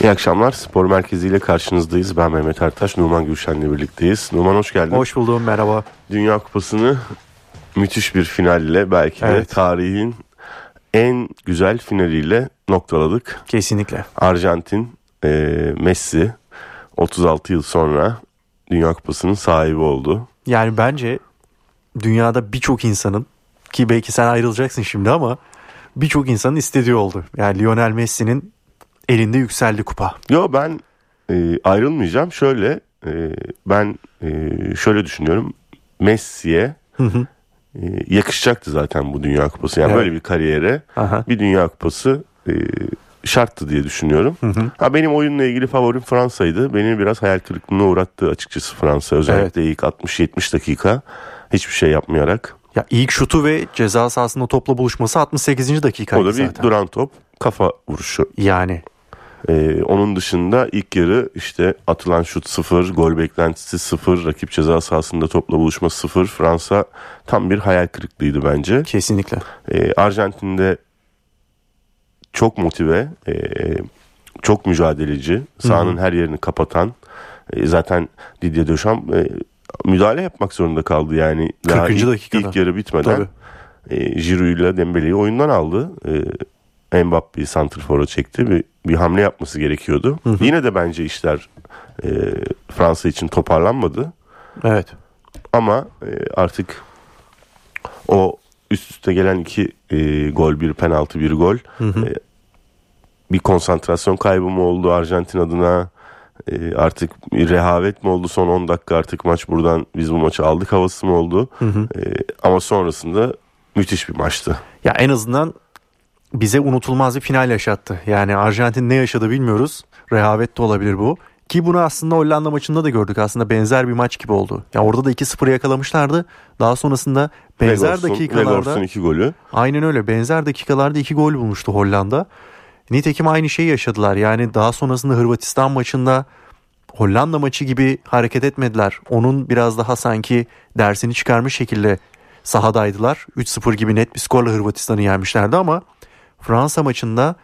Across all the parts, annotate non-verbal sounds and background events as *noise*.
İyi akşamlar. Spor Merkezi ile karşınızdayız. Ben Mehmet Ertaş, Numan Gülşen'le birlikteyiz. Numan hoş geldin. Hoş buldum, merhaba. Dünya Kupası'nı müthiş bir finalle belki de Evet. tarihin en güzel finaliyle noktaladık. Kesinlikle. Arjantin, e, Messi 36 yıl sonra Dünya Kupası'nın sahibi oldu. Yani bence dünyada birçok insanın ki belki sen ayrılacaksın şimdi ama birçok insanın istediği oldu. Yani Lionel Messi'nin elinde yükseldi kupa. Yo ben e, ayrılmayacağım. Şöyle e, ben e, şöyle düşünüyorum. Messi'ye Hı hı. e, yakışacaktı zaten bu Dünya Kupası. Yani Evet. böyle bir kariyere Aha. bir Dünya Kupası e, şarttı diye düşünüyorum. Hı hı. Ha benim oyunla ilgili favorim Fransa'ydı. Beni biraz hayal kırıklığına uğrattı açıkçası Fransa. Özellikle ilk 60-70 dakika hiçbir şey yapmayarak. Ya ilk şutu ve ceza sahasında topla buluşması 68. dakikaydı O da bir zaten. duran top, kafa vuruşu. Yani Ee, onun dışında ilk yarı işte atılan şut sıfır, gol beklentisi sıfır, rakip ceza sahasında topla buluşma sıfır. Fransa tam bir hayal kırıklığıydı bence. kesinlikle. Ee, Arjantin'de çok motive, e, çok mücadeleci, sahanın her yerini kapatan. e, zaten Didier Deschamps e, müdahale yapmak zorunda kaldı yani. Daha 40. ilk, dakikada. ilk yarı bitmeden Tabii. e, ile Dembele'yi oyundan aldı. E, Mbappe'yi santrfora çekti. Bir, bir hamle yapması gerekiyordu. Yine de bence işler e, Fransa için toparlanmadı. Evet. Ama e, artık o üst üste gelen iki e, gol, bir penaltı, bir gol. E, bir konsantrasyon kaybı mı oldu Arjantin adına? E, artık bir rehavet mi oldu son 10 dakika artık maç buradan biz bu maçı aldık havası mı oldu? E, ama sonrasında müthiş bir maçtı. Ya en azından bize unutulmaz bir final yaşattı. Yani Arjantin ne yaşadı bilmiyoruz. Rehavet de olabilir bu. Ki bunu aslında Hollanda maçında da gördük. Aslında benzer bir maç gibi oldu. Ya orada da 2-0 yakalamışlardı. Daha sonrasında benzer Vegors'un- dakikalarda Vegors'un iki golü. aynen öyle benzer dakikalarda 2 gol bulmuştu Hollanda. Nitekim aynı şeyi yaşadılar. Yani daha sonrasında Hırvatistan maçında Hollanda maçı gibi hareket etmediler. Onun biraz daha sanki dersini çıkarmış şekilde sahadaydılar. 3-0 gibi net bir skorla Hırvatistan'ı yenmişlerdi ama Fransa maçında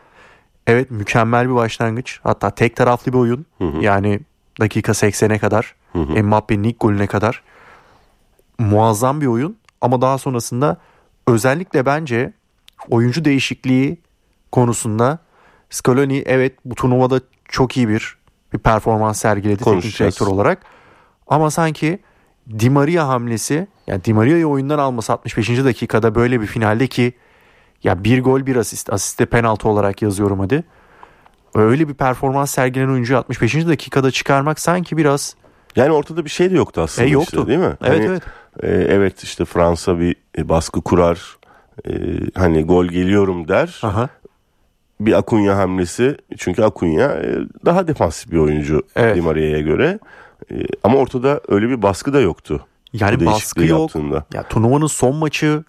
evet mükemmel bir başlangıç. Hatta tek taraflı bir oyun. Yani dakika 80'e kadar Mbappe'nin ilk golüne kadar muazzam bir oyun ama daha sonrasında özellikle bence oyuncu değişikliği konusunda Scaloni evet bu turnuvada çok iyi bir bir performans sergiledi teknik direktör olarak. Ama sanki Di Maria hamlesi yani Di Maria'yı oyundan alması 65. dakikada böyle bir finalde ki ya bir gol bir asist asiste penaltı olarak yazıyorum hadi. Öyle bir performans sergilenen oyuncuyu 65. dakikada çıkarmak sanki biraz Yani ortada bir şey de yoktu aslında E, yoktu. işte, değil mi? Evet, Hani, evet. e, evet işte Fransa bir e, baskı kurar. E, hani gol geliyorum der. aha bir Akunya hamlesi. Çünkü Akunya e, daha defansif bir oyuncu Evet. Di Maria'ya göre. E, Ama ortada öyle bir baskı da yoktu. Yani baskı yok. yaptığında. Ya turnuvanın son maçı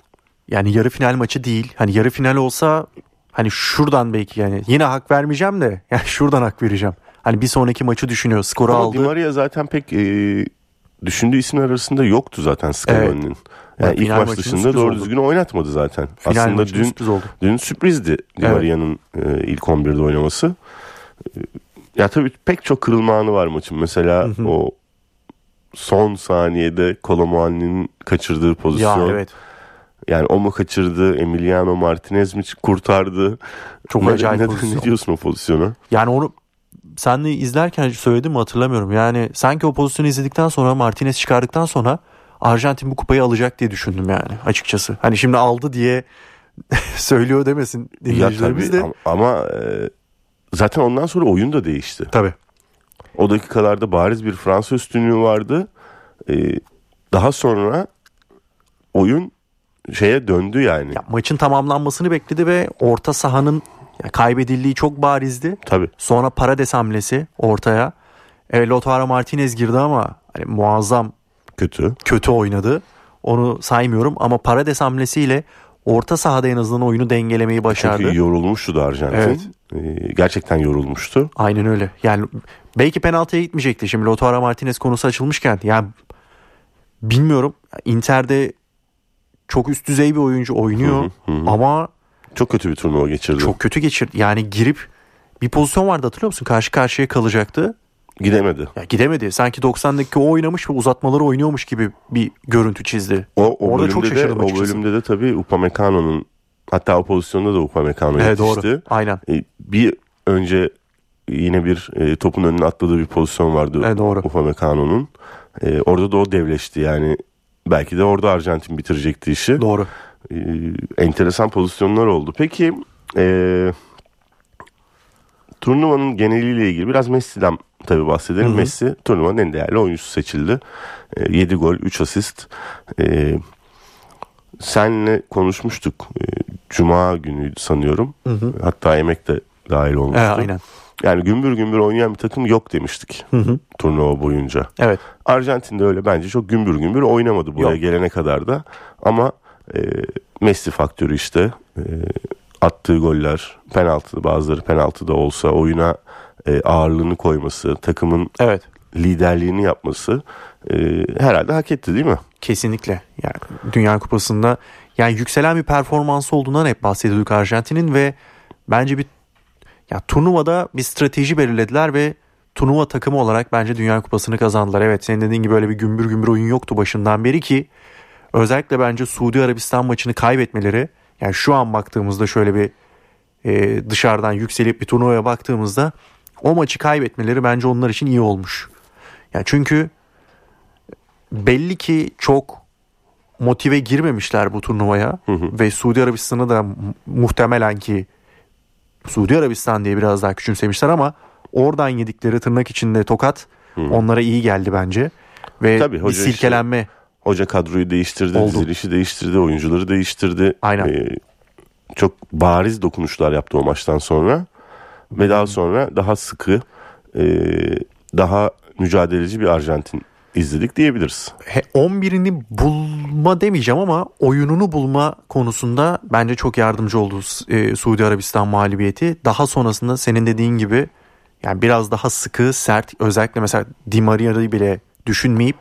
yani yarı final maçı değil. Hani yarı final olsa hani şuradan belki yani yine hak vermeyeceğim de *laughs* yani şuradan hak vereceğim. Hani bir sonraki maçı düşünüyor. Skoru Ama Di aldı. Maria zaten pek e, düşündüğü isimler arasında yoktu zaten Scaloni'nin. Yani Ya ilk maç dışında doğru oldu. düzgün oynatmadı zaten. Final Aslında dün sürpriz oldu. Dün sürprizdi Di Evet. Maria'nın e, ilk 11'de oynaması. E, Ya tabii pek çok kırılma anı var maçın. Mesela o son saniyede Kolomuani'nin kaçırdığı Ya pozisyon. evet. Yani o mu kaçırdı, Emiliano Martinez mi kurtardı? Çok Ne- acayip ne, pozisyon. ne diyorsun o pozisyona? Yani onu sen de izlerken söyledim mi hatırlamıyorum. Yani sanki o pozisyonu izledikten sonra Martinez çıkardıktan sonra Arjantin bu kupayı alacak diye düşündüm yani açıkçası. Hani şimdi aldı diye *laughs* söylüyor demesin dinleyicilerimiz de. am- ama e, zaten ondan sonra oyun da değişti. Tabii. O dakikalarda bariz bir Fransa üstünlüğü vardı. E, daha sonra oyun şeye döndü yani. Ya, maçın tamamlanmasını bekledi ve orta sahanın kaybedildiği çok barizdi. Tabii. Sonra Parades hamlesi ortaya. Evet Lautaro Martinez girdi ama hani, muazzam Kötü. kötü oynadı. Onu saymıyorum ama Parades hamlesiyle orta sahada en azından oyunu dengelemeyi başardı. Çünkü yorulmuştu da Arjantin. Evet. E, gerçekten yorulmuştu. Aynen öyle. Yani belki penaltıya gitmeyecekti. Şimdi Lautaro Martinez konusu açılmışken yani bilmiyorum. Inter'de çok üst düzey bir oyuncu oynuyor Hı hı, hı. ama Çok kötü bir turnuva geçirdi. çok kötü geçirdi. Yani girip bir pozisyon vardı hatırlıyor musun? Karşı karşıya kalacaktı. Gidemedi. Ya gidemedi. Sanki 90 dakika o oynamış ve uzatmaları oynuyormuş gibi bir görüntü çizdi. O, o Orada çok bölümde de, şaşırdım o bölümde de tabii Upamecano'nun hatta o pozisyonda da Upamecano Evet yetişti. doğru. Aynen. E, bir önce yine bir e, topun önüne atladığı bir pozisyon vardı Evet, doğru. Upamecano'nun. E, orada da o devleşti yani. Belki de orada Arjantin bitirecekti işi. Doğru. E, enteresan pozisyonlar oldu. Peki e, turnuvanın geneliyle ilgili biraz Messi'den tabii bahsedelim. Hı hı. Messi turnuvanın en değerli oyuncusu seçildi. E, 7 gol, 3 asist. E, senle konuşmuştuk. E, Cuma günüydü sanıyorum. Hı hı. Hatta yemek de dahil olmuştu. Evet, aynen. Yani gümbür gümbür oynayan bir takım yok demiştik Hı hı. turnuva boyunca. Evet. Arjantin'de öyle bence çok gümbür gümbür oynamadı buraya Yok. gelene kadar da. Ama e, Messi faktörü işte e, attığı goller penaltı bazıları penaltı da olsa oyuna e, ağırlığını koyması takımın Evet. liderliğini yapması e, herhalde hak etti değil mi? Kesinlikle. Yani Dünya Kupası'nda yani yükselen bir performansı olduğundan hep bahsediyorduk Arjantin'in ve bence bir ya turnuvada bir strateji belirlediler ve turnuva takımı olarak bence Dünya Kupası'nı kazandılar. Evet senin dediğin gibi öyle bir gümbür gümbür oyun yoktu başından beri ki özellikle bence Suudi Arabistan maçını kaybetmeleri yani şu an baktığımızda şöyle bir e, dışarıdan yükselip bir turnuvaya baktığımızda o maçı kaybetmeleri bence onlar için iyi olmuş. Yani çünkü belli ki çok motive girmemişler bu turnuvaya Hı hı. ve Suudi Arabistan'ı da mu- muhtemelen ki Suudi Arabistan diye biraz daha küçümsemişler ama oradan yedikleri tırnak içinde tokat onlara iyi geldi bence ve Tabii, bir hoca işi- silkelenme Hoca kadroyu değiştirdi, Oldu. dizilişi değiştirdi, oyuncuları değiştirdi. Aynen. Ee, çok bariz dokunuşlar yaptı o maçtan sonra. Ve daha sonra daha sıkı, e, daha mücadeleci bir Arjantin izledik diyebiliriz. He, 11'ini bulma demeyeceğim ama oyununu bulma konusunda bence çok yardımcı oldu e, Suudi Arabistan mağlubiyeti. Daha sonrasında senin dediğin gibi yani biraz daha sıkı, sert özellikle mesela Di Maria'yı bile düşünmeyip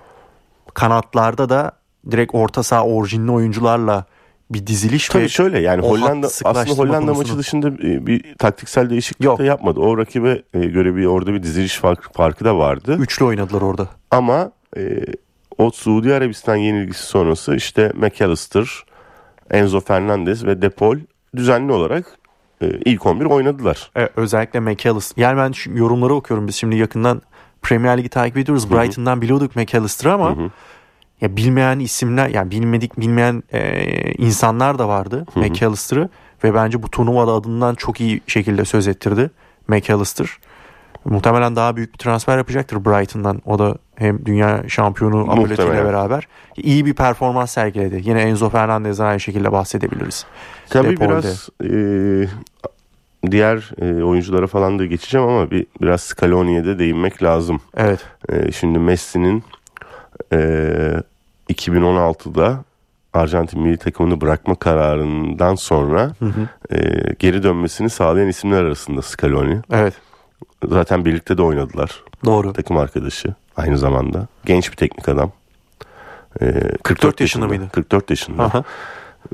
kanatlarda da direkt orta saha orijinli oyuncularla bir diziliş Tabii ve şöyle yani Hollanda aslında Hollanda maçı dışında bir, bir taktiksel değişiklik Yok. de yapmadı. O rakibe e, göre bir orada bir diziliş farkı, farkı da vardı. üçlü oynadılar orada. Ama e, o Suudi Arabistan yenilgisi sonrası işte McAllister, Enzo Fernandez ve Depol düzenli olarak e, ilk 11 oynadılar. Evet, özellikle McAllister. Yani ben şu yorumları okuyorum. Biz şimdi yakından Premier Ligi takip ediyoruz. Brighton'dan biliyorduk McAllister'ı ama ya bilmeyen isimler yani bilmedik bilmeyen e, insanlar da vardı McAllister'ı ve bence bu turnuvada adından çok iyi şekilde söz ettirdi McAllister. Muhtemelen daha büyük bir transfer yapacaktır Brighton'dan. O da hem dünya şampiyonu Muhtemelen. beraber iyi bir performans sergiledi. Yine Enzo Fernandez'den aynı şekilde bahsedebiliriz. Tabii Depol'de. biraz e, diğer e, oyunculara falan da geçeceğim ama bir biraz Scaloni'ye de değinmek lazım. Evet. E, şimdi Messi'nin e, 2016'da Arjantin milli takımını bırakma kararından sonra e, geri dönmesini sağlayan isimler arasında Scaloni. Evet. Zaten birlikte de oynadılar. Doğru. Takım arkadaşı aynı zamanda. Genç bir teknik adam. E, 44 yaşında mıydı? 44 yaşında. Aha.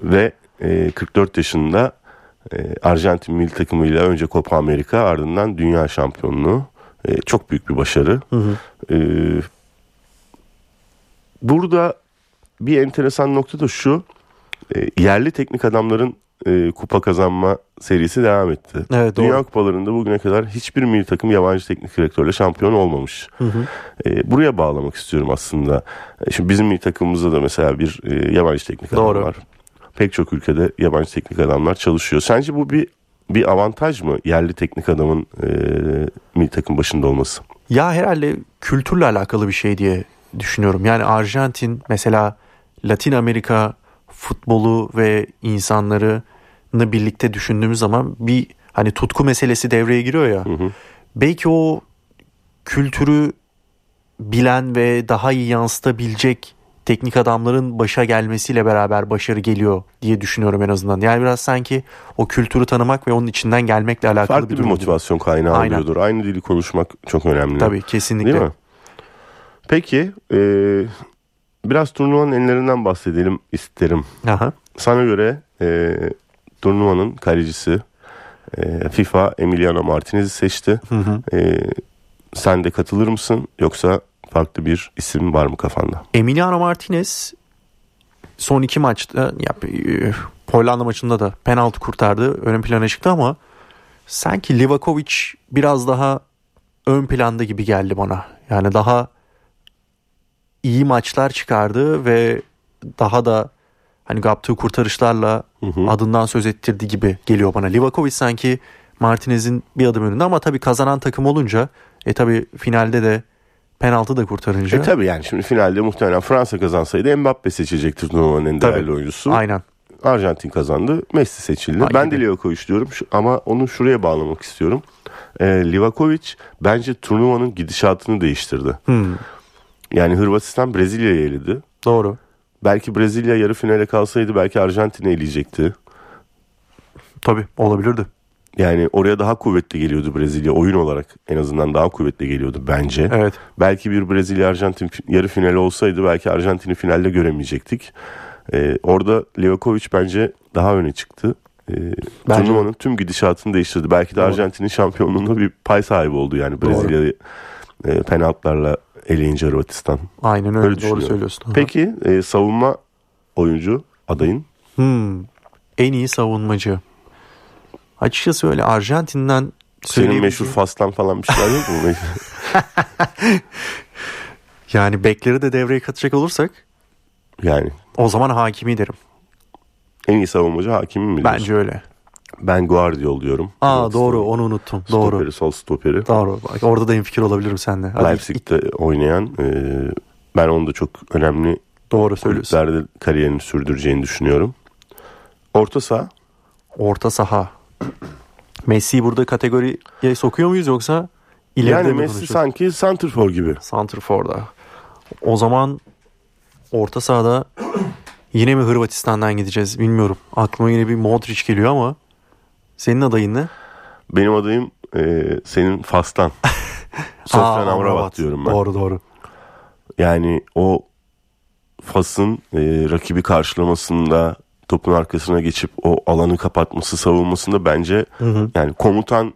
Ve e, 44 yaşında e, Arjantin milli takımıyla önce Copa Amerika ardından dünya şampiyonluğu. E, çok büyük bir başarı. E, burada bir enteresan nokta da şu. E, yerli teknik adamların e, kupa kazanma serisi devam etti. Evet, doğru. Dünya kupalarında bugüne kadar hiçbir milli takım yabancı teknik direktörle şampiyon olmamış. E, buraya bağlamak istiyorum aslında. E, şimdi bizim milli takımımızda da mesela bir e, yabancı teknik adam Doğru. var. Pek çok ülkede yabancı teknik adamlar çalışıyor. Sence bu bir bir avantaj mı yerli teknik adamın e, milli takım başında olması? Ya herhalde kültürle alakalı bir şey diye düşünüyorum. Yani Arjantin mesela Latin Amerika futbolu ve insanlarını birlikte düşündüğümüz zaman bir hani tutku meselesi devreye giriyor ya. Belki o kültürü bilen ve daha iyi yansıtabilecek teknik adamların başa gelmesiyle beraber başarı geliyor diye düşünüyorum en azından. Yani biraz sanki o kültürü tanımak ve onun içinden gelmekle alakalı Farklı bir bir motivasyon kaynağı Aynen. oluyordur. Aynı dili konuşmak çok önemli. Tabii kesinlikle. Değil mi? Peki e, biraz turnuvanın enlerinden bahsedelim isterim. Aha. Sana göre e, turnuvanın kalecisi E, FIFA Emiliano Martinez'i seçti. Hı hı. E, sen de katılır mısın yoksa farklı bir isim var mı kafanda? Emiliano Martinez son iki maçta ya, e, Hollanda maçında da penaltı kurtardı. Ön plana çıktı ama sanki Livakovic biraz daha ön planda gibi geldi bana. Yani daha iyi maçlar çıkardı ve daha da hani yaptığı kurtarışlarla Hı hı. adından söz ettirdi gibi geliyor bana. Livakovic sanki Martinez'in bir adım önünde ama tabii kazanan takım olunca e tabii finalde de penaltı da kurtarınca. E tabi yani şimdi finalde muhtemelen Fransa kazansaydı Mbappe seçecektir turnuvanın en Tabii. değerli oyuncusu. Aynen. Arjantin kazandı. Messi seçildi. Ay ben de Livakovic diyorum ama onu şuraya bağlamak istiyorum. Ee, Livakovic bence turnuvanın gidişatını değiştirdi. Hmm, Yani Hırvatistan Brezilya'yı eledi. doğru. Belki Brezilya yarı finale kalsaydı belki Arjantin'i eleyecekti. Tabii olabilirdi. Yani oraya daha kuvvetli geliyordu Brezilya. Oyun olarak en azından daha kuvvetli geliyordu bence. Evet. Belki bir Brezilya-Arjantin fi- yarı finali olsaydı belki Arjantin'i finalde göremeyecektik. Ee, orada Livakovic bence daha öne çıktı. Ee, Bence- turnuvanın tüm gidişatını değiştirdi. Belki de. Arjantin'in şampiyonluğunda bir pay sahibi oldu yani Brezilya'yı e, penaltılarla eleyince Hırvatistan. Aynen öyle. Öyle Doğru söylüyorsun. Peki e, savunma oyuncu adayın? Hmm, en iyi savunmacı. Açıkçası öyle Arjantin'den Senin meşhur Faslan falan bir şeyler yok mu? *laughs* Yani bekleri de devreye katacak olursak yani o zaman hakimi derim. en iyi savunmacı hakimi mi diyorsun? Bence öyle. Ben Guardiol diyorum. Aa Hırvatistan'ın doğru onu unuttum. Doğru. Stoperi, sol stoperi. Doğru. Bak, orada da hemfikir olabilirim seninle. Hadi, Leipzig'te oynayan e, ben onu da çok önemli Doğru söylüyorsun. kulüplerde kariyerini sürdüreceğini düşünüyorum. Orta saha Orta saha. *clears throat* Messi'yi burada kategoriye sokuyor muyuz yoksa ileride yani mi Messi konuşuyoruz? sanki santrfor gibi. Santrfor'da. O zaman orta sahada *clears throat* yine mi Hırvatistan'dan gideceğiz bilmiyorum. Aklıma yine bir Modric geliyor ama senin adayın ne? Benim adayım e, senin Fas'tan. *laughs* Sofyan Aa, Amrabat diyorum ben. Doğru doğru. Yani o Fas'ın e, rakibi karşılamasında topun arkasına geçip o alanı kapatması savunmasında bence Hı hı. yani komutan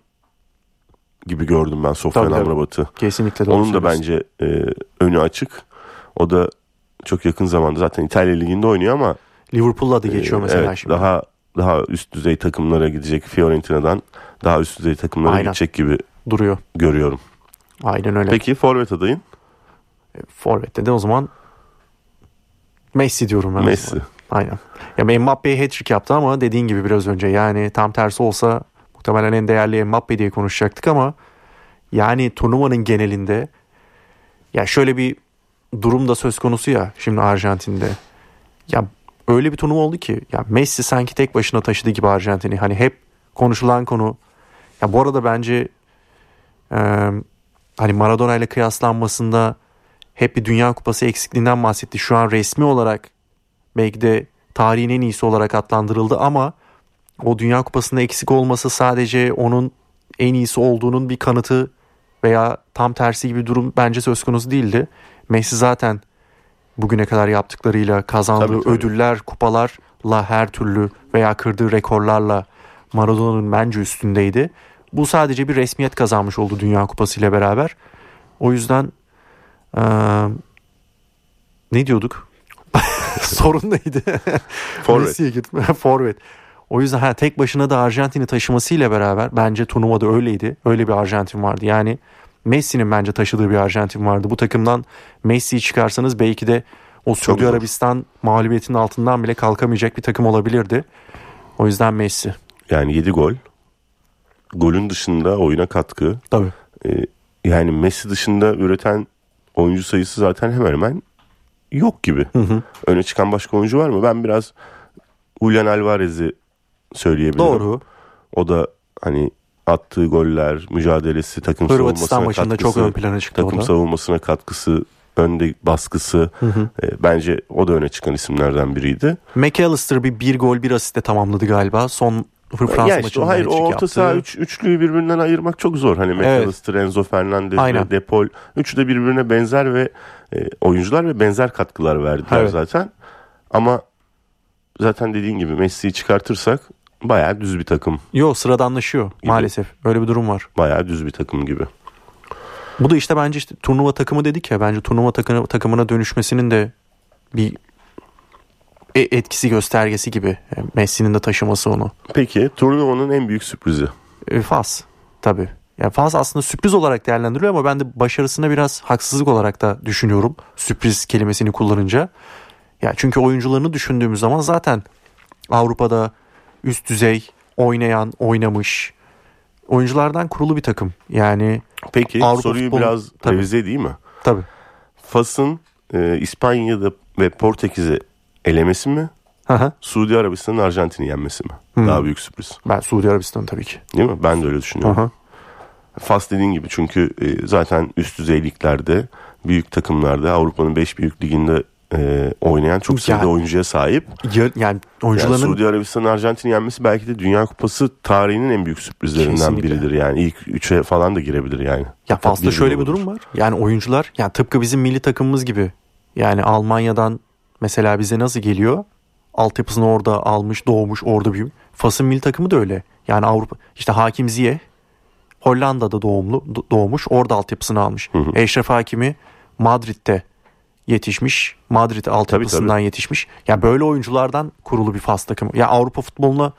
gibi gördüm ben Sofyan Tabii. Amrabat'ı. Kesinlikle doğru Onun da bence e, önü açık. O da çok yakın zamanda zaten İtalya Ligi'nde oynuyor ama Liverpool'la da geçiyor e, mesela evet, şimdi. daha daha üst düzey takımlara gidecek Fiorentina'dan daha üst düzey takımlara Aynen. gidecek gibi Duruyor. görüyorum. Aynen öyle. Peki forvet adayın? Forvet'te de o zaman Messi diyorum ben. Messi. Aynen. Ya Mbappe hat-trick yaptı ama dediğin gibi biraz önce yani tam tersi olsa muhtemelen en değerli Mbappe diye konuşacaktık ama yani turnuvanın genelinde ya şöyle bir durum da söz konusu ya şimdi Arjantin'de. Ya öyle bir turnuva oldu ki ya Messi sanki tek başına taşıdı gibi Arjantin'i. Hani hep konuşulan konu. Ya bu arada bence e, hani Maradona ile kıyaslanmasında hep bir Dünya Kupası eksikliğinden bahsetti. Şu an resmi olarak belki de tarihin en iyisi olarak adlandırıldı ama o Dünya Kupası'nda eksik olması sadece onun en iyisi olduğunun bir kanıtı veya tam tersi gibi bir durum bence söz konusu değildi. Messi zaten bugüne kadar yaptıklarıyla kazandığı Tabii, tabii. ödüller, kupalarla her türlü veya kırdığı rekorlarla Maradona'nın bence üstündeydi. Bu sadece bir resmiyet kazanmış oldu Dünya Kupası ile beraber. O yüzden eee, ne diyorduk? *laughs* Sorun neydi? *laughs* Forvet. Gitme. *laughs* Forvet. O yüzden ha, tek başına da Arjantin'i taşımasıyla beraber bence turnuvada öyleydi. Öyle bir Arjantin vardı. Yani Messi'nin bence taşıdığı bir Arjantin vardı. Bu takımdan Messi'yi çıkarsanız belki de o Suudi. Arabistan mağlubiyetinin altından bile kalkamayacak bir takım olabilirdi. O yüzden Messi. Yani 7 gol. Golün dışında oyuna katkı. Tabii. Ee, yani Messi dışında üreten oyuncu sayısı zaten hemen hemen yok gibi. Hı hı. Öne çıkan başka oyuncu var mı? Ben biraz Julian Alvarez'i söyleyebilirim. Doğru. O da hani attığı goller, mücadelesi, takım Hırvatistan savunmasına maçında katkısı, çok ön plana çıktı takım da. savunmasına katkısı, önde baskısı. Hı hı. e, bence o da öne çıkan isimlerden biriydi. McAllister bir, bir gol bir asiste tamamladı galiba. Son Fransa ya işte, hayır o orta saha üç, üçlüyü birbirinden ayırmak çok zor. Hani McAllister, Enzo Fernandez Aynen. ve Depol. Üçü de birbirine benzer ve e, oyuncular ve benzer katkılar verdiler Evet. zaten. Ama zaten dediğin gibi Messi'yi çıkartırsak bayağı düz bir takım. Yo sıradanlaşıyor maalesef. Öyle bir durum var. Bayağı düz bir takım gibi. Bu da işte bence işte turnuva takımı dedik ya bence turnuva takımı, takımına dönüşmesinin de bir e- etkisi göstergesi gibi. Yani Messi'nin de taşıması onu. Peki turnuvanın en büyük sürprizi. E, Fas tabii. Yani Fas aslında sürpriz olarak değerlendiriliyor ama ben de başarısına biraz haksızlık olarak da düşünüyorum. Sürpriz kelimesini kullanınca. Ya çünkü oyuncularını düşündüğümüz zaman zaten Avrupa'da üst düzey oynayan, oynamış oyunculardan kurulu bir takım. Yani Peki Avrupa soruyu futbolu- biraz Tabii. revize edeyim mi? tabii. Fas'ın e, İspanya'da ve Portekiz'i elemesi mi? Hı. Suudi Arabistan'ın Arjantin'i yenmesi mi? Hmm. Daha büyük sürpriz. Ben Suudi Arabistan tabii ki. Değil mi? Ben de öyle düşünüyorum. Aha. Fas dediğin gibi çünkü e, zaten üst düzey liglerde, büyük takımlarda, Avrupa'nın 5 büyük liginde e, oynayan çok sayıda Yani- oyuncuya sahip. Ya- yani Yani oyuncuların Suudi Arabistan'ın Arjantin'i yenmesi belki de Dünya Kupası tarihinin en büyük sürprizlerinden Kesinlikle. biridir. Yani ilk 3'e falan da girebilir yani. ya Bir şöyle bir durum var. Yani oyuncular yani tıpkı bizim milli takımımız gibi. Yani Almanya'dan mesela bize nasıl geliyor? Altyapısını orada almış, doğmuş, orada büyümüş. Fas'ın milli takımı da öyle. Yani Avrupa işte Hakim Ziyeh Hollanda'da doğumlu do- doğmuş, orada altyapısını almış. hı. Eşref Hakimi Madrid'de yetişmiş. Madrid altyapısından yetişmiş. Ya böyle oyunculardan kurulu bir Fas takımı. Ya Avrupa futboluna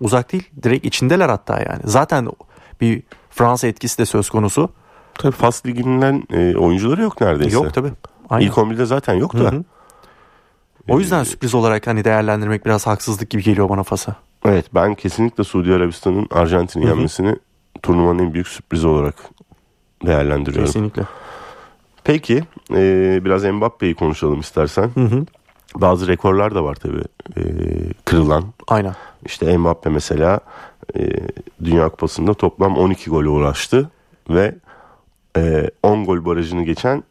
uzak değil, direkt içindeler hatta yani. Zaten bir Fransa etkisi de söz konusu. Tabii Fas liginden e, oyuncuları yok neredeyse. Yok tabii. Aynen. İlk 11'de zaten yok da. Hı hı. O yüzden sürpriz olarak hani değerlendirmek biraz haksızlık gibi geliyor bana Fas'a. Evet ben kesinlikle Suudi Arabistan'ın Arjantin'i yenmesini turnuvanın en büyük sürprizi olarak değerlendiriyorum. Kesinlikle. Peki e, biraz Mbappe'yi konuşalım istersen. Hı hı. Bazı rekorlar da var tabii e, kırılan. Aynen. İşte Mbappe mesela e, Dünya Kupası'nda toplam 12 gole ulaştı ve e, 10 gol barajını geçen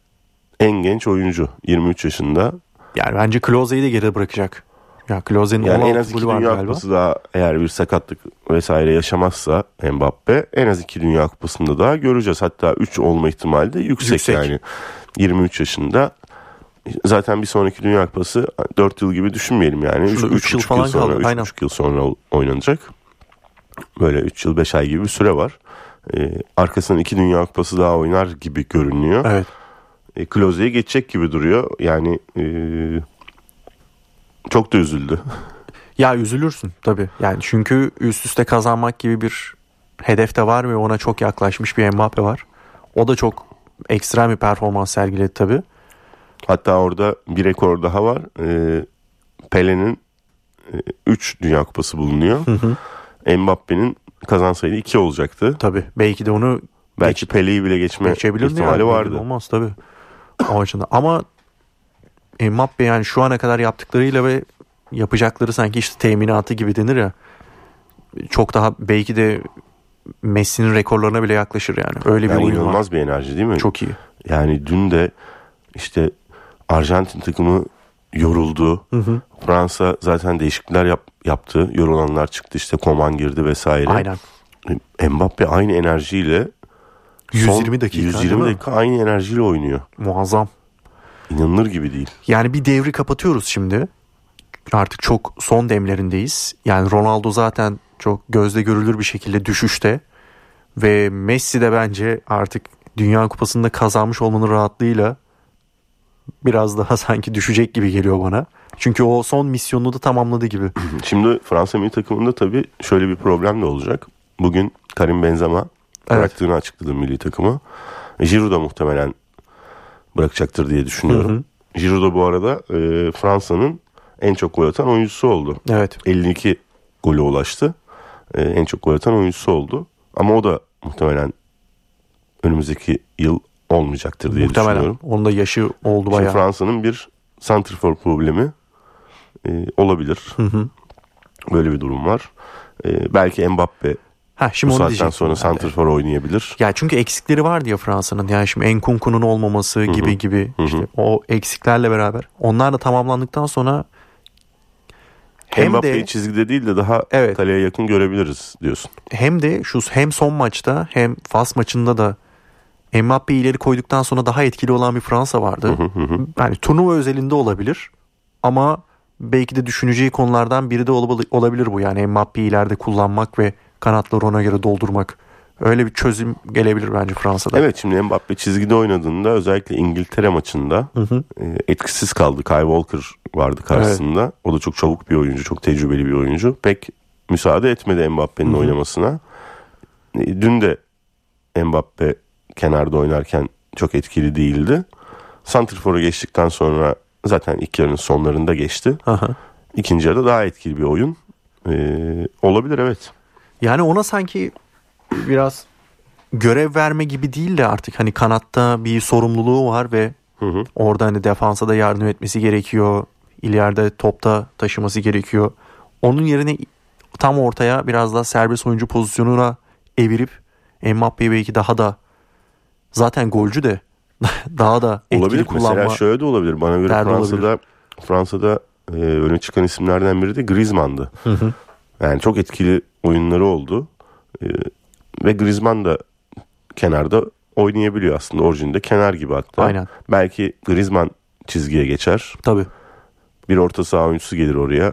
en genç oyuncu 23 yaşında. Yani bence Klose'yi de geride bırakacak. Ya Klose'nin Yani en 16 az iki Dünya galiba. Kupası daha eğer bir sakatlık vesaire yaşamazsa Mbappe en az iki Dünya Kupası'nda daha göreceğiz. Hatta 3 olma ihtimali de yüksek, Yüksek. yani. 23 yaşında zaten bir sonraki Dünya Kupası 4 yıl gibi düşünmeyelim yani. Şurada 3 üç yıl falan sonra, kaldı, üç aynen. buçuk yıl sonra oynanacak. Böyle 3 yıl 5 ay gibi bir süre var. Ee, arkasından iki Dünya Kupası daha oynar gibi görünüyor. Evet. E, Klose'ye geçecek gibi duruyor. Yani e, çok da üzüldü. Ya üzülürsün tabii. Yani çünkü üst üste kazanmak gibi bir hedef de var ve ona çok yaklaşmış bir Mbappe var. O da çok ekstrem bir performans sergiledi tabii. Hatta orada bir rekor daha var. Ee, Pele'nin 3 Dünya Kupası bulunuyor. Mbappe'nin kazansaydı 2 olacaktı. Tabii. Belki de onu Belki Pele'yi bile geçme ihtimali yani? vardı. Olmaz tabii. O açıdan. Ama Mbappe yani şu ana kadar yaptıklarıyla ve yapacakları sanki işte teminatı gibi denir ya. Çok daha belki de Messi'nin rekorlarına bile yaklaşır yani. Öyle bir Yani oyun var. inanılmaz bir enerji değil mi? Çok iyi. Yani dün de işte Arjantin takımı yoruldu. Fransa zaten değişiklikler yap- yaptı. Yorulanlar çıktı işte Koman girdi vesaire. Aynen. Mbappe aynı enerjiyle 120 dakika. değil 120 mi? dakika aynı enerjiyle oynuyor. Muazzam. İnanılır gibi değil. Yani bir devri kapatıyoruz şimdi. Artık çok son demlerindeyiz. Yani Ronaldo zaten çok gözle görülür bir şekilde düşüşte. Ve Messi de bence artık Dünya Kupası'nda kazanmış olmanın rahatlığıyla biraz daha *laughs* sanki düşecek gibi geliyor bana. Çünkü o son misyonunu da tamamladı gibi. *clears throat* Şimdi Fransa milli takımında tabii şöyle bir problem de olacak. Bugün Karim Benzema Evet. bıraktığını açıkladı milli takımı. Giroud da muhtemelen bırakacaktır diye düşünüyorum. Giroud bu arada e, Fransa'nın en çok gol atan oyuncusu oldu. Evet. 52 golü ulaştı. E, en çok gol atan oyuncusu oldu. Ama o da muhtemelen önümüzdeki yıl olmayacaktır diye Muhtemelen. düşünüyorum. Onun da yaşı oldu bayağı. Fransa'nın bir santrfor problemi e, olabilir. Böyle bir durum var. E, belki Mbappe Ha, şimdi bu onu saatten sonra santrfor oynayabilir. Ya çünkü eksikleri vardı ya Fransa'nın. Yani şimdi Enkunku'nun olmaması gibi gibi işte o eksiklerle beraber. Onlar da tamamlandıktan sonra hem Mbappe'yi de çizgide değil de daha Evet. kaleye yakın görebiliriz diyorsun. hem de şu hem son maçta hem Fas maçında da Mbappe'yi ileri koyduktan sonra daha etkili olan bir Fransa vardı. Yani turnuva özelinde olabilir ama belki de düşüneceği konulardan biri de olabilir bu. Yani Mbappe'yi ileride kullanmak ve kanatları ona göre doldurmak. Öyle bir çözüm gelebilir bence Fransa'da. Evet şimdi Mbappe çizgide oynadığında özellikle İngiltere maçında hı hı. E, etkisiz kaldı. Kyle Walker vardı karşısında. Evet. O da çok çabuk bir oyuncu, çok tecrübeli bir oyuncu. Pek müsaade etmedi Mbappe'nin oynamasına. E, dün de Mbappe kenarda oynarken çok etkili değildi. Santrfor'a geçtikten sonra zaten ilk yarının sonlarında geçti. Aha. İkinci yarıda daha etkili bir oyun. Ee, olabilir evet. Yani ona sanki biraz görev verme gibi değil de artık hani kanatta bir sorumluluğu var ve hı hı. orada hani defansa da yardım etmesi gerekiyor. İleride topta taşıması gerekiyor. Onun yerine tam ortaya biraz daha serbest oyuncu pozisyonuna evirip Mbappe'yi belki daha da zaten golcü de *laughs* daha da etkili olabilir. kullanma. Mesela şöyle de olabilir. Bana göre Fransa'da olabilir. Fransa'da e, öne çıkan isimlerden biri de Griezmann'dı. Hı hı. Yani çok etkili oyunları oldu. E, ve Griezmann da kenarda oynayabiliyor aslında. Orijinde kenar gibi hatta. Aynen. Belki Griezmann çizgiye geçer. Tabii. Bir orta saha oyuncusu gelir oraya.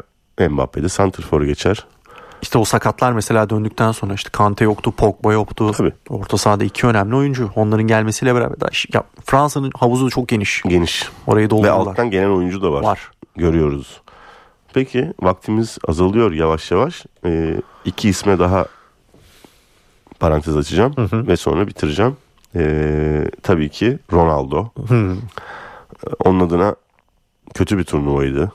Mbappe de Santrfor'a geçer. İşte o sakatlar mesela döndükten sonra işte Kante yoktu, Pogba yoktu. Tabii. Orta sahada iki önemli oyuncu. Onların gelmesiyle beraber daha ya Fransa'nın havuzu çok geniş. Geniş. Orayı doldururlar. Ve alttan gelen oyuncu da var. Var. Görüyoruz. Peki vaktimiz azalıyor yavaş yavaş. Ee, iki isme daha parantez açacağım hı hı. ve sonra bitireceğim. Ee, tabii ki Ronaldo. Hı. Onun adına kötü bir turnuvaydı.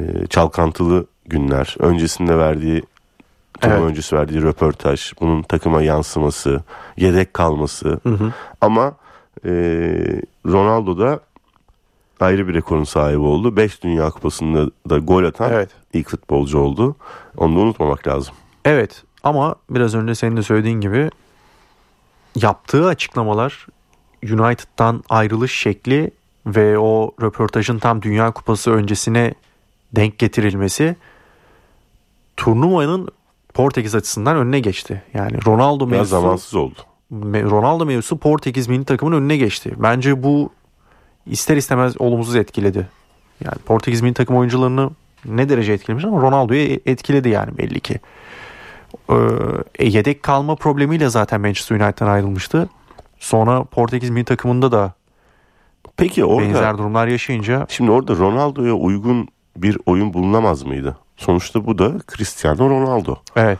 Ee, çalkantılı günler. Öncesinde verdiği turnuva evet. öncesi verdiği röportaj, bunun takıma yansıması, yedek kalması. Hı hı. Ama e, Ronaldo da ayrı bir rekorun sahibi oldu. 5 Dünya Kupası'nda da gol atan evet. ilk futbolcu oldu. Onu da unutmamak lazım. Evet ama biraz önce senin de söylediğin gibi yaptığı açıklamalar United'dan ayrılış şekli ve o röportajın tam Dünya Kupası öncesine denk getirilmesi turnuvanın Portekiz açısından önüne geçti. Yani Ronaldo Biraz mevzusu zamansız oldu. Ronaldo mevzusu Portekiz milli takımın önüne geçti. Bence bu ister istemez olumsuz etkiledi. Yani Portekiz milli takım oyuncularını ne derece etkilemiş ama Ronaldo'yu etkiledi yani belli ki. Ee, yedek kalma problemiyle zaten Manchester United'dan ayrılmıştı. Sonra Portekiz milli takımında da Peki orada benzer durumlar yaşayınca şimdi orada Ronaldo'ya uygun bir oyun bulunamaz mıydı? Sonuçta bu da Cristiano Ronaldo. Evet.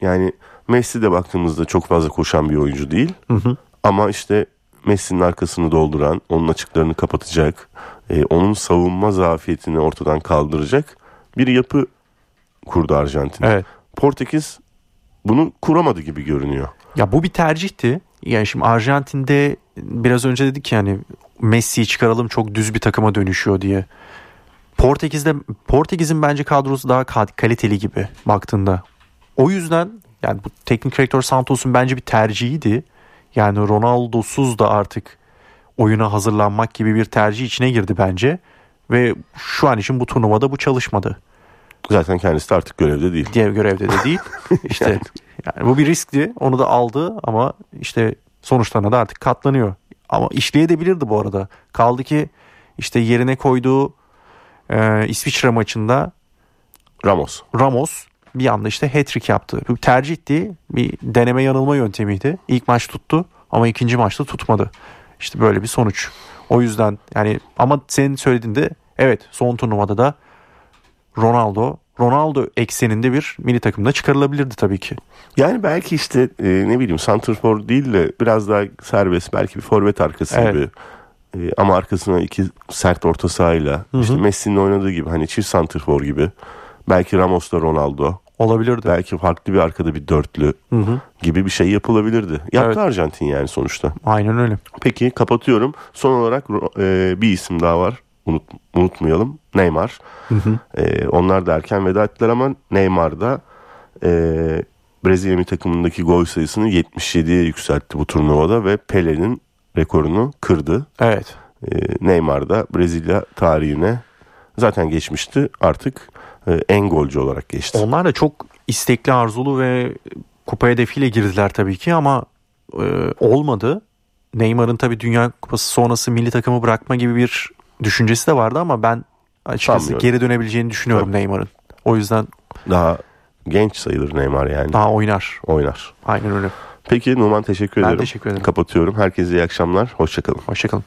Yani Messi de baktığımızda çok fazla koşan bir oyuncu değil. Hı hı. Ama işte Messi'nin arkasını dolduran, onun açıklarını kapatacak, e, onun savunma zafiyetini ortadan kaldıracak bir yapı kurdu Arjantin. Evet. Portekiz bunu kuramadı gibi görünüyor. Ya bu bir tercihti. Yani şimdi Arjantin'de biraz önce dedik yani Messi'yi çıkaralım çok düz bir takıma dönüşüyor diye. Portekiz'de Portekiz'in bence kadrosu daha kaliteli gibi baktığında. O yüzden yani bu teknik direktör Santos'un bence bir tercihiydi. Yani Ronaldo'suz da artık oyuna hazırlanmak gibi bir tercih içine girdi bence. Ve şu an için bu turnuvada bu çalışmadı. Zaten kendisi de artık görevde değil. Diğer görevde de değil. *laughs* İşte yani. yani bu bir riskti. Onu da aldı ama işte sonuçlarına da artık katlanıyor. Ama işleyebilirdi bu arada. Kaldı ki işte yerine koyduğu e, İsviçre maçında Ramos. Ramos bir anda işte hat-trick yaptı. Bu tercihti. Bir deneme yanılma yöntemiydi. İlk maç tuttu ama ikinci maçta tutmadı. İşte böyle bir sonuç. O yüzden yani ama senin söylediğinde evet son turnuvada da Ronaldo Ronaldo ekseninde bir mini takımda çıkarılabilirdi tabii ki. Yani belki işte e, ne bileyim Santrfor değil de biraz daha serbest belki bir forvet arkası evet. gibi e, ama arkasına iki sert orta sahayla Hı-hı. işte Messi'nin oynadığı gibi hani çift santrfor gibi. Belki Ramos'la Ronaldo. Olabilirdi. Belki farklı bir arkada bir dörtlü Hı-hı. gibi bir şey yapılabilirdı. Yaptı evet. Arjantin yani sonuçta. Aynen öyle. Peki kapatıyorum. Son olarak e, bir isim daha var. Unut, unutmayalım. Neymar. Hı hı. E, onlar da erken veda ettiler ama Neymar da e, Brezilya takımındaki gol sayısını 77'ye yükseltti bu turnuvada ve Pele'nin rekorunu kırdı. Evet. Ee, Neymar da Brezilya tarihine zaten geçmişti. Artık e, en golcü olarak geçti. Onlar da çok istekli, arzulu ve kupa hedefiyle girdiler tabii ki ama e, olmadı. Neymar'ın tabii Dünya Kupası sonrası milli takımı bırakma gibi bir düşüncesi de vardı ama ben açıkçası Sanmıyorum. geri dönebileceğini düşünüyorum Neymar'ın. O yüzden Daha genç sayılır Neymar yani. daha oynar. Oynar. Aynen öyle. Peki Numan teşekkür Ben ederim. teşekkür ederim. Kapatıyorum. Herkese iyi akşamlar. Hoşçakalın. Hoşçakalın.